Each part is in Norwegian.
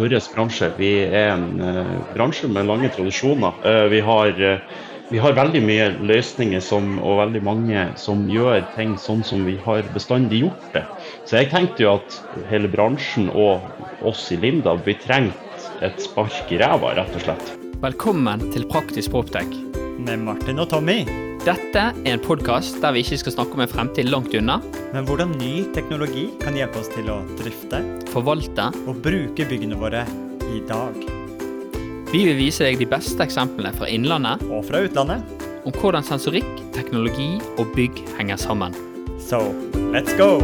vår bransje. Vi er en uh, bransje med lange tradisjoner. Uh, vi, har, uh, vi, har, veldig mye løsninger som, og veldig mange som gjør ting sånn som vi har bestandig gjort det. Så jeg tenkte jo at hele bransjen og oss i Linda, vi trengte et spark i ræva, rett og slett. Velkommen til Praktisk Proptech. Med Martin og Tommy. Dette er en podkast der vi ikke skal snakke om en fremtid langt unna. Men hvordan ny teknologi kan hjelpe oss til å drifte, forvalte og bruke byggene våre i dag. Vi vil vise deg de beste eksemplene fra innlandet og fra utlandet om hvordan sensorikk, teknologi og bygg henger sammen. So, let's go!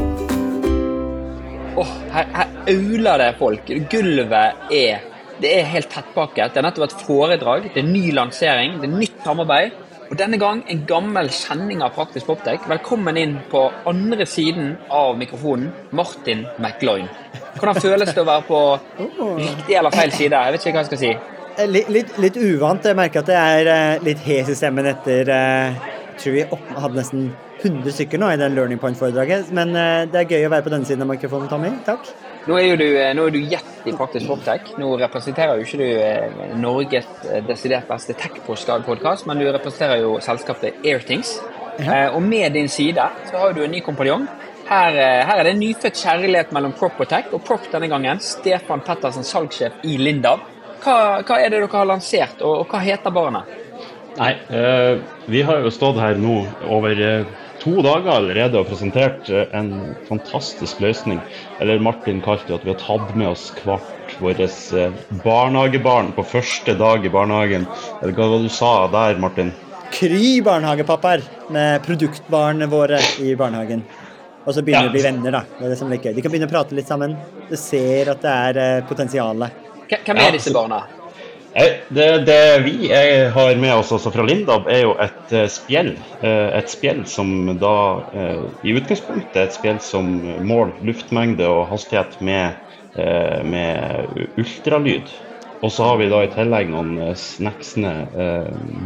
Oh, her, her auler det folk. Gulvet er det er helt tettpakket. Det har nettopp vært foredrag, det er ny lansering, det er nytt samarbeid. Og denne gang en gammel kjenning av Praktisk Poptek. Velkommen inn på andre siden av mikrofonen, Martin McLoyne. Hvordan føles det å være på riktig eller feil side? Jeg vet ikke hva jeg skal si. Eh, litt, litt, litt uvant. Jeg merker at jeg er eh, litt hes i stemmen etter eh, Jeg tror vi hadde nesten 100 stykker nå i den Learning Point-foredraget. Men det er gøy å være på denne siden av mikrofonen, Tommy. Takk. Nå er, jo du, eh, nå er du gjett i Praktisk Proptech. Nå representerer jo ikke du eh, Norges eh, desidert beste tech-podkast, men du representerer jo selskapet Airthings. Ja. Og med din side så har du en ny kompanjong. Her, her, er det en nyfødt kjærlighet mellom Prop og Tech, og Prop denne gangen Stefan Pettersen, salgssjef i Lindav. Hva, hva, er det dere har lansert, og, og hva heter barnet? Nei, eh, vi har jo stått her nå over eh, to dager allerede og presentert eh, en fantastisk løsning. Eller Martin kalte det at vi har tatt med oss hvert vårt eh, barnehagebarn på første dag i barnehagen. Eller hva var det du sa der, Martin? Kry barnehagepappaer med produktbarna våre i barnehagen. Og så begynner ja. de å bli venner, da. Det er det som er gøy. De kan begynne å prate litt sammen. Du ser at det er eh, potensialet. Hvem er disse barna? Det, det, vi har med oss også fra Lindab, er jo et spjeld. Eh, et spjeld som da eh, i utgangspunktet er et spjeld som måler luftmengde og hastighet med, med ultralyd. Og så har vi da i tillegg noen sneksende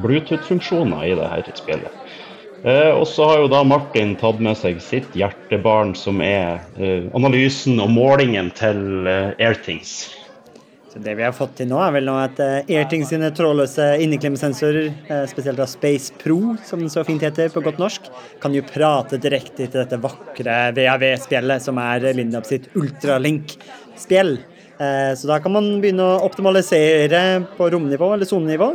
Bluetooth-funksjoner i det her spjellet. Og så har jo da Martin tatt med seg sitt hjertebarn, som er analysen og målingen til Airthings. Så Det vi har fått til nå, er vel nå at uh, Airting sine trådløse inneklemsensorer, uh, spesielt av Space Pro, som det så fint heter på godt norsk, kan jo prate direkte til dette vakre VAV-spjellet som er Lindab sitt ultralink-spjell. Uh, så da kan man begynne å optimalisere på romnivå eller sonenivå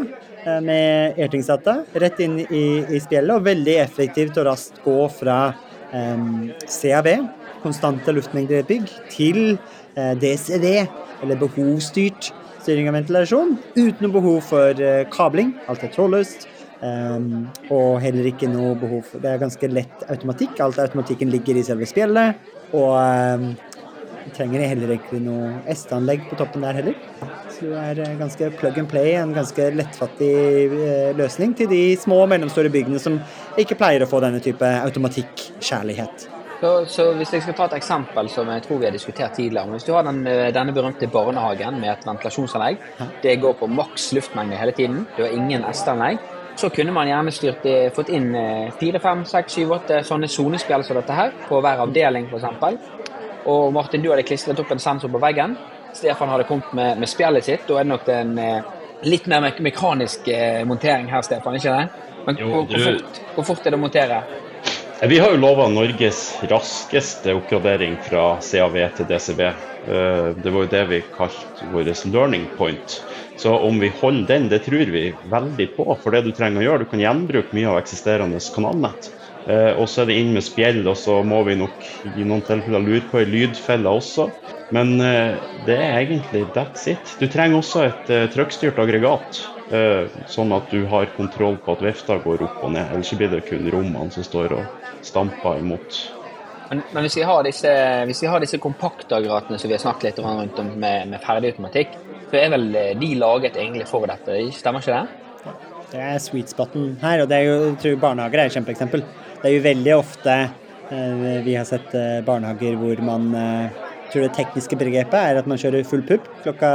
med Airtings-data rett inn i, i, spjellet, og veldig effektivt og raskt gå fra um, CAV, konstante luftmengder i et bygg, til DCD eller behovsstyrt styring av ventilasjon, uten noe behov for eh, kabling. Alt er trådløst. Um, og heller ikke noe behov for Det er ganske lett automatikk. Alt automatikken ligger i selve spjeldet. Og um, trenger heller ikke noe SD-anlegg på toppen der heller. Så det er eh, ganske plug and play, en ganske lettfattig uh, løsning til de små og mellomstore byggene som ikke pleier å få denne type automatikk-kjærlighet. Så, så, Hvis jeg skal ta et eksempel som jeg tror vi har diskutert tidligere. Hvis du har den, eh, denne berømte barnehagen med et ventilasjonsanlegg. Det går på maks luftmengde hele tiden. Du har ingen S-anlegg. Så kunne man gjerne styrt, eh, fått inn eh, fire, fem, seks, syv, åtte sånne sonespill som dette her på hver avdeling f.eks. Og Martin, du hadde klistret opp en sensor på veggen. Stefan hadde kommet med, med spjellet sitt. Da er det nok en litt mer mekanisk montering her, Stefan, ikke det? Men jo, hvor, hvor, fort, hvor fort er det å montere? Vi har jo lova Norges raskeste oppgradering fra CAV til DCB. Eh, det var jo det vi kalte vår learning point. Så om vi holder den, det tror vi veldig på. For det du trenger å gjøre, du kan gjenbruke mye av eksisterende kanalnett. Eh, og så er det inn med spjell, og så må vi nok i noen tilfeller lure på ei lydfelle også. Men eh, det er egentlig that's it. Du trenger også et trykkstyrt aggregat. Sånn at du har kontroll på at vifta går opp og ned. Ellers blir det kun rommene som står og stamper imot. Men, men hvis, vi har disse, hvis vi har disse kompaktaggregatene som vi har snakket litt rundt om med, med ferdig automatikk, så er vel eh, de laget egentlig for dette, stemmer ikke det? Det er sweet spoten her, og det er jo, jeg tror barnehager er et kjempeeksempel. Det er jo veldig ofte eh, vi har sett eh, barnehager hvor man eh, tror det tekniske begrepet er at man kjører full pupp klokka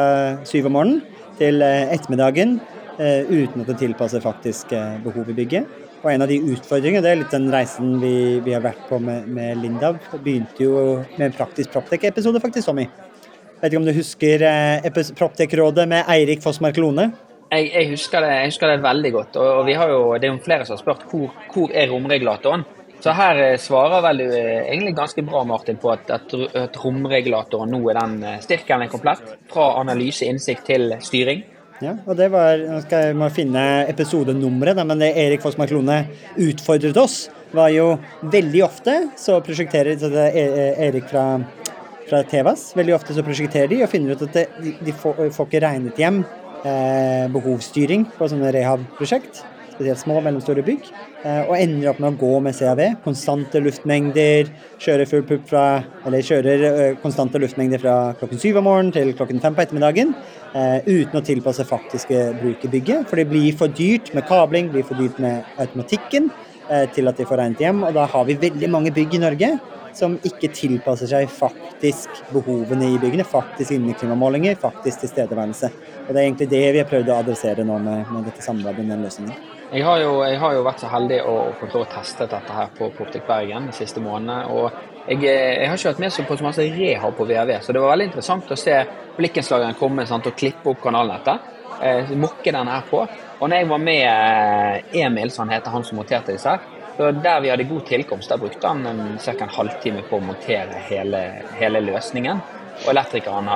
syv om morgenen til eh, ettermiddagen eh, uten at det tilpasser faktisk behov i bygget. Og en av de utfordringene, det er litt den reisen vi, vi har vært på med, med Lindav, begynte jo med en praktisk Proptech-episode, faktisk, Tommy. Vet ikke om du husker eh, Proptek-rådet med Eirik Fossmark Lone? Jeg, jeg, husker det, jeg, husker det, veldig godt. og, og vi har jo, Det er jo flere som har spurt hvor, hvor er romregulatoren. Så her eh, svarer vel du eh, egentlig ganske bra Martin, på at, at, at romregulatoren nå er den eh, styrken er komplett. Fra analyse, innsikt til styring. Ja, og det var, Nå skal jeg må finne episodenummeret, men det Erik Fossmark Lone utfordret oss, var jo veldig ofte så prosjekterer så det er Erik fra, fra Tevas, veldig ofte så prosjekterer de og finner ut at de, de får, får, ikke regnet hjem eh, behovsstyring på sånne rehab-prosjekt spesielt små og mellomstore bygg, eh, og ender opp med å gå med CAV. Konstante luftmengder, kjører full pupp fra Eller kjører eh, konstante luftmengder fra klokken syv om morgenen til klokken fem på ettermiddagen. Eh, uten å tilpasse faktiske bruk i bygget. For det blir for dyrt med kabling, blir for dyrt med automatikken til at de får regnet hjem. Og da har vi veldig mange bygg i Norge som ikke tilpasser seg faktisk behovene i byggene. Faktisk inneklimamålinger, faktisk tilstedeværelse. Og Det er egentlig det vi har prøvd å adressere nå med, med dette samarbeidet med den løsningen. Jeg har, jo, jeg har jo vært så heldig å få lov å teste dette her på Proptic Bergen de siste månedene. og jeg, jeg, har ikke vært med på så masse rehab på VRV, så det var veldig interessant å se blikkenslageren komme sant, og klippe opp kanalnettet. Eh, mokke den her på. Og når jeg var med eh, Emil, som han heter, han som monterte disse her, så der vi hadde god tilkomst, der brukte han ca. en halvtime på å montere hele, hele løsningen. Og elektrikeren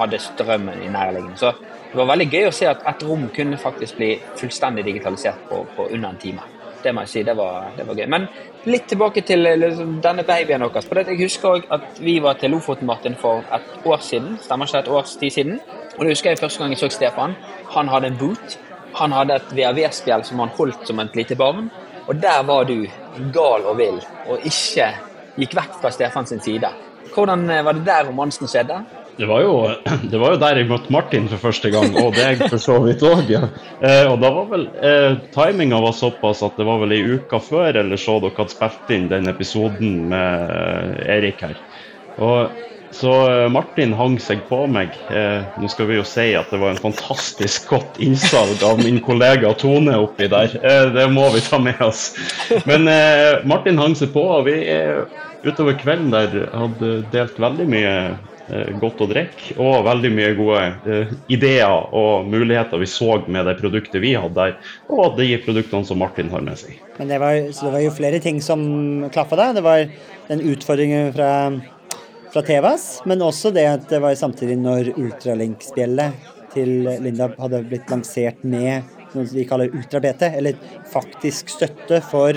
hadde strømmen i nærliggende. Det var veldig gøy å se at et rom kunne faktisk bli fullstendig digitalisert på, på under en time. Det må jeg si, det var, det var gøy. Men litt tilbake til liksom, denne babyen deres. For jeg husker også at vi var til Lofoten Martin for et år siden. Stemmer ikke et års tid siden? Og det husker jeg første gang jeg så Stefan. Han hadde en boot. Han hadde et VAV-spjeld som han holdt som et lite barn. Og der var du gal og vill, og ikke gikk vekk fra Stefans side. Hvordan eh, var det der romansen skjedde? Det var, jo, det var jo der jeg møtte Martin for første gang, og deg for så vidt òg. Ja. Eh, og da var vel eh, timinga var såpass at det var vel ei uke før eller så dere hadde spilt inn den episoden med eh, Erik her. Og så eh, Martin hang seg på meg. Eh, nå skal vi jo si at det var en fantastisk godt innsalg av min kollega Tone oppi der. Eh, det må vi ta med oss. Men eh, Martin hang seg på, og vi utover kvelden der hadde delt veldig mye Eh, godt å drikke, og veldig mye gode uh, ideer og muligheter vi så med det produktet vi hadde der, og de produktene som Martin har med seg. Men det var, så det var jo flere ting som klaffa der. Det var den utfordringen fra, fra Tevas, men også det at det var samtidig når ultralink-spjellet til Linda hadde blitt lansert med noe vi kaller ultra-BT, eller faktisk støtte for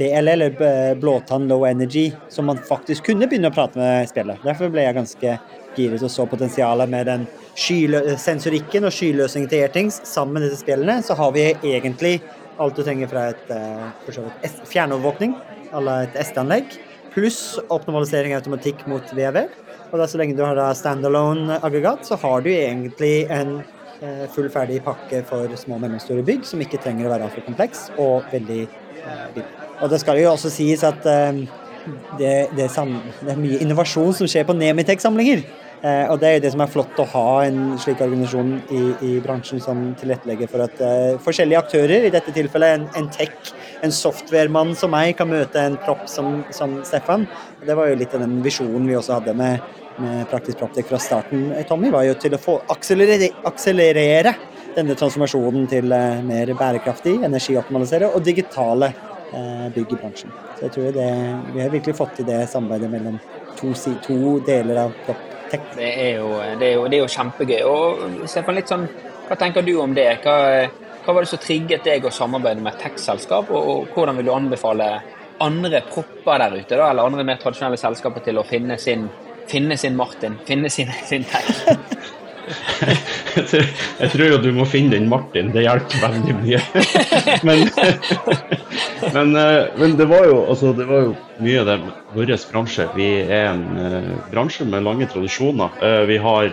uh, eller blåtann low energy, som man faktisk kunne begynne å prate med spillet. Derfor ble jeg ganske giret og så potensialet med den sensorikken og skyløsningen til Airtings Sammen med disse spillene så har vi egentlig alt du trenger fra et uh, fjernovervåkning eller et SD-anlegg, pluss optimalisering av automatikk mot VV. Og da så lenge du har da standalone-aggregat, så har du egentlig en uh, full ferdig pakke for små og mellomstore bygg som ikke trenger å være altfor kompleks og veldig billig. Og det skal jo også sies at eh, det, det, det, er mye innovasjon som skjer på Nemitech-samlinger. Eh, og det er jo det som er flott å ha en slik organisasjon i, i bransjen som tilrettelegger for at eh, forskjellige aktører, i dette tilfellet en, en tech, en softwaremann som meg, kan møte en propp som, som Stefan. Og det var jo litt av den visjonen vi også hadde med, med Praktisk Proptek fra starten, Tommy, var jo til å få akselerere, akselerere denne transformasjonen til mer bærekraftig, energioptimalisere og digitale Eh, bygg i bransjen. Så jeg tror det, vi har virkelig fått til det samarbeidet mellom to, to deler av PropTech. Det er, jo, det, er jo, det er jo kjempegøy. Og Stefan, litt sånn, hva tenker du om det? Hva, hva var det som trigget deg å samarbeide med et tech-selskap, og, og, hvordan vil du anbefale andre propper der ute, da, eller andre mer tradisjonelle selskaper til å finne sin, finne sin Martin, finne sin, sin tech? jeg tror jo du må finne den Martin, det hjelper veldig mye. men, men, eh, men, det var jo altså, det var jo mye av det vår bransje. Vi er en uh, bransje med lange tradisjoner. Uh, vi, har,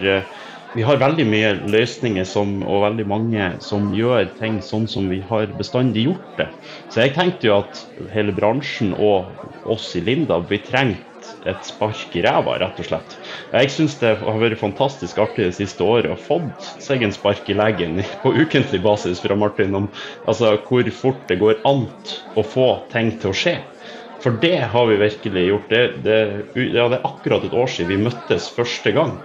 vi har veldig mye løsninger som, og veldig mange som gjør ting sånn som vi har bestandig gjort det. Så jeg tenkte jo at hele bransjen og oss i Linda, vi trengte et spark i ræva, rett og slett. Jeg syns det har vært fantastisk artig det siste året å få seg en spark i leggen på ukentlig basis fra Martin om altså, hvor fort det går an å få ting til å skje. For det har vi virkelig gjort. Det, det, ja, det er akkurat et år siden vi møttes første gang.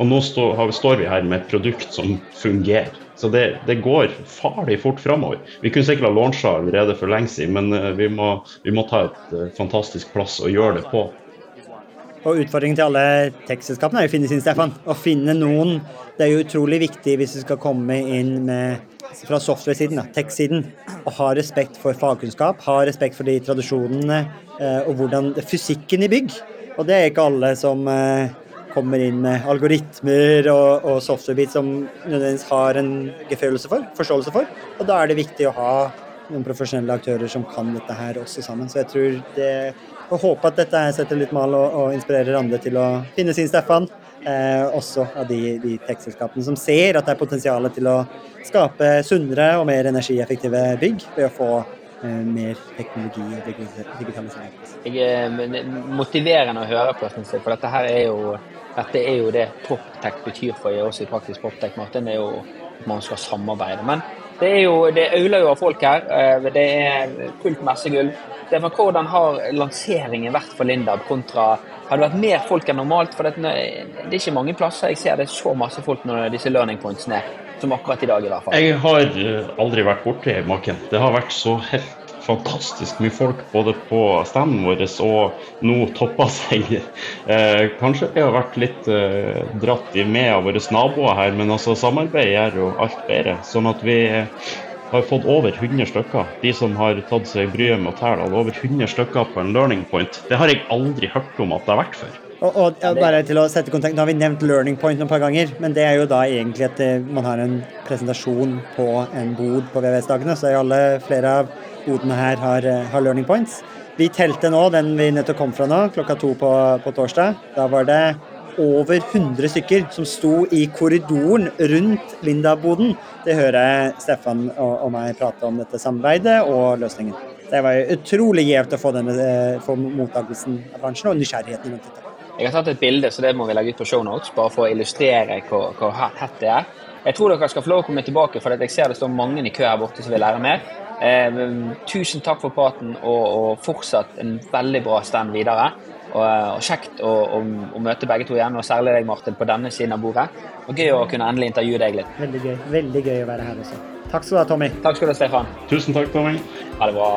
Og nå stå, står vi her med et produkt som fungerer. Så det, det går farlig fort framover. Vi kunne sikkert ha launcha allerede for lenge siden, men eh, vi må, vi må ta et uh, fantastisk plass og gjøre det på. Og utfordringen til alle tech-selskapene er å finne sin, Stefan. Å finne noen. Det er jo utrolig viktig hvis du skal komme inn med fra software-siden, tech-siden, og ha respekt for fagkunnskap, ha respekt for de tradisjonene eh, og hvordan fysikken i bygg. Og det er ikke alle som eh, kommer inn med algoritmer og, og software-bit som nødvendigvis har en gefølelse for, forståelse for. Og da er det viktig å ha noen profesjonelle aktører som kan dette her også sammen. Så jeg tror det og håper at dette setter litt mal og, og inspirerer andre til å finne sin Stefan. Eh, også av de, de tech-selskapene som ser at det er potensial til å skape sunnere og mer energieffektive bygg ved å få eh, mer teknologi og digitalisering. Jeg er motiverende å høre på, for dette her er jo, dette er jo det PropTech betyr for oss i Praktisk PropTech, Martin. Det er jo at man skal samarbeide. Men det er jo, det auler jo av folk her. Eh, det er fullt messegull. Hvordan har lanseringen vært for Lindab kontra har det vært mer folk enn normalt? For det, er ikke mange plasser jeg ser det er så masse folk når disse learning pointsene som akkurat i dag, i hvert fall. Jeg har eh, aldri vært borti maken. Det har vært så helt fantastisk mye folk både på standen vår og nå toppa seg. Eh, kanskje vi har vært litt eh, dratt med av våre naboer her, men altså samarbeid gjør jo alt bedre. Sånn at vi har fått over 100 stykker. De som har tatt seg bryet med å telle, over 100 stykker på en learning point. Det har jeg aldri hørt om at det har vært før. Og, og ja, bare til å sette kontakt, Nå har vi nevnt learning point noen par ganger, men det er jo da egentlig at eh, man har en presentasjon på en bod på VVS-dagene, så alle flere av bodene her har, eh, har, learning points. Vi telte nå den vi nettopp kom fra nå, klokka to på, på torsdag. Da var det over 100 stykker som sto i korridoren rundt Linda-boden. Det hører Stefan og, og, meg prate om dette samarbeidet og løsningen. Det var utrolig gjevt å få, denne, eh, få mottakelsen av bransjen og nysgjerrigheten rundt dette. Jeg har tatt et bilde, så det må vi legge ut på shownotes, bare for å illustrere hvor, hvor hett det er. Jeg tror dere skal få lov å komme tilbake, for jeg ser det står mange i kø her borte som vil lære mer. Eh, tusen takk for praten, og, og fortsatt en veldig bra stand videre. Og, og kjekt å, og, møte begge to igjen, og særlig deg, Martin, på denne siden av bordet. Og gøy å kunne endelig intervjue deg litt. Veldig gøy. Veldig gøy å være her også. Takk skal du ha, Tommy. Takk skal du ha, Stefan. Tusen takk, Tommy. Ha det bra.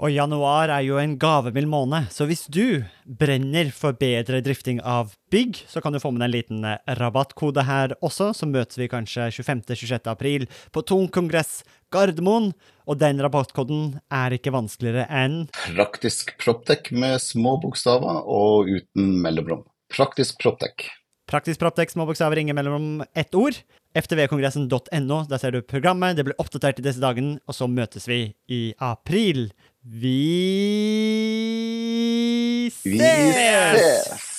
Og januar er jo en gavemild måned, så hvis du brenner for bedre drifting av bygg, så kan du få med deg en liten eh, rabattkode her også, så møtes vi kanskje 25.-26. april på Tung kongress Gardermoen. Og den rabattkoden er ikke vanskeligere enn Praktisk Proptech med små bokstaver og uten mellomrom. Praktisk Proptech. Praktisk Proptek, små bokstaver, ingen mellomrom, ett ord. ftvkongressen.no. Der ser du programmet. Det blir oppdatert i disse dagene, og så møtes vi i april. Vi Vi ses! ses!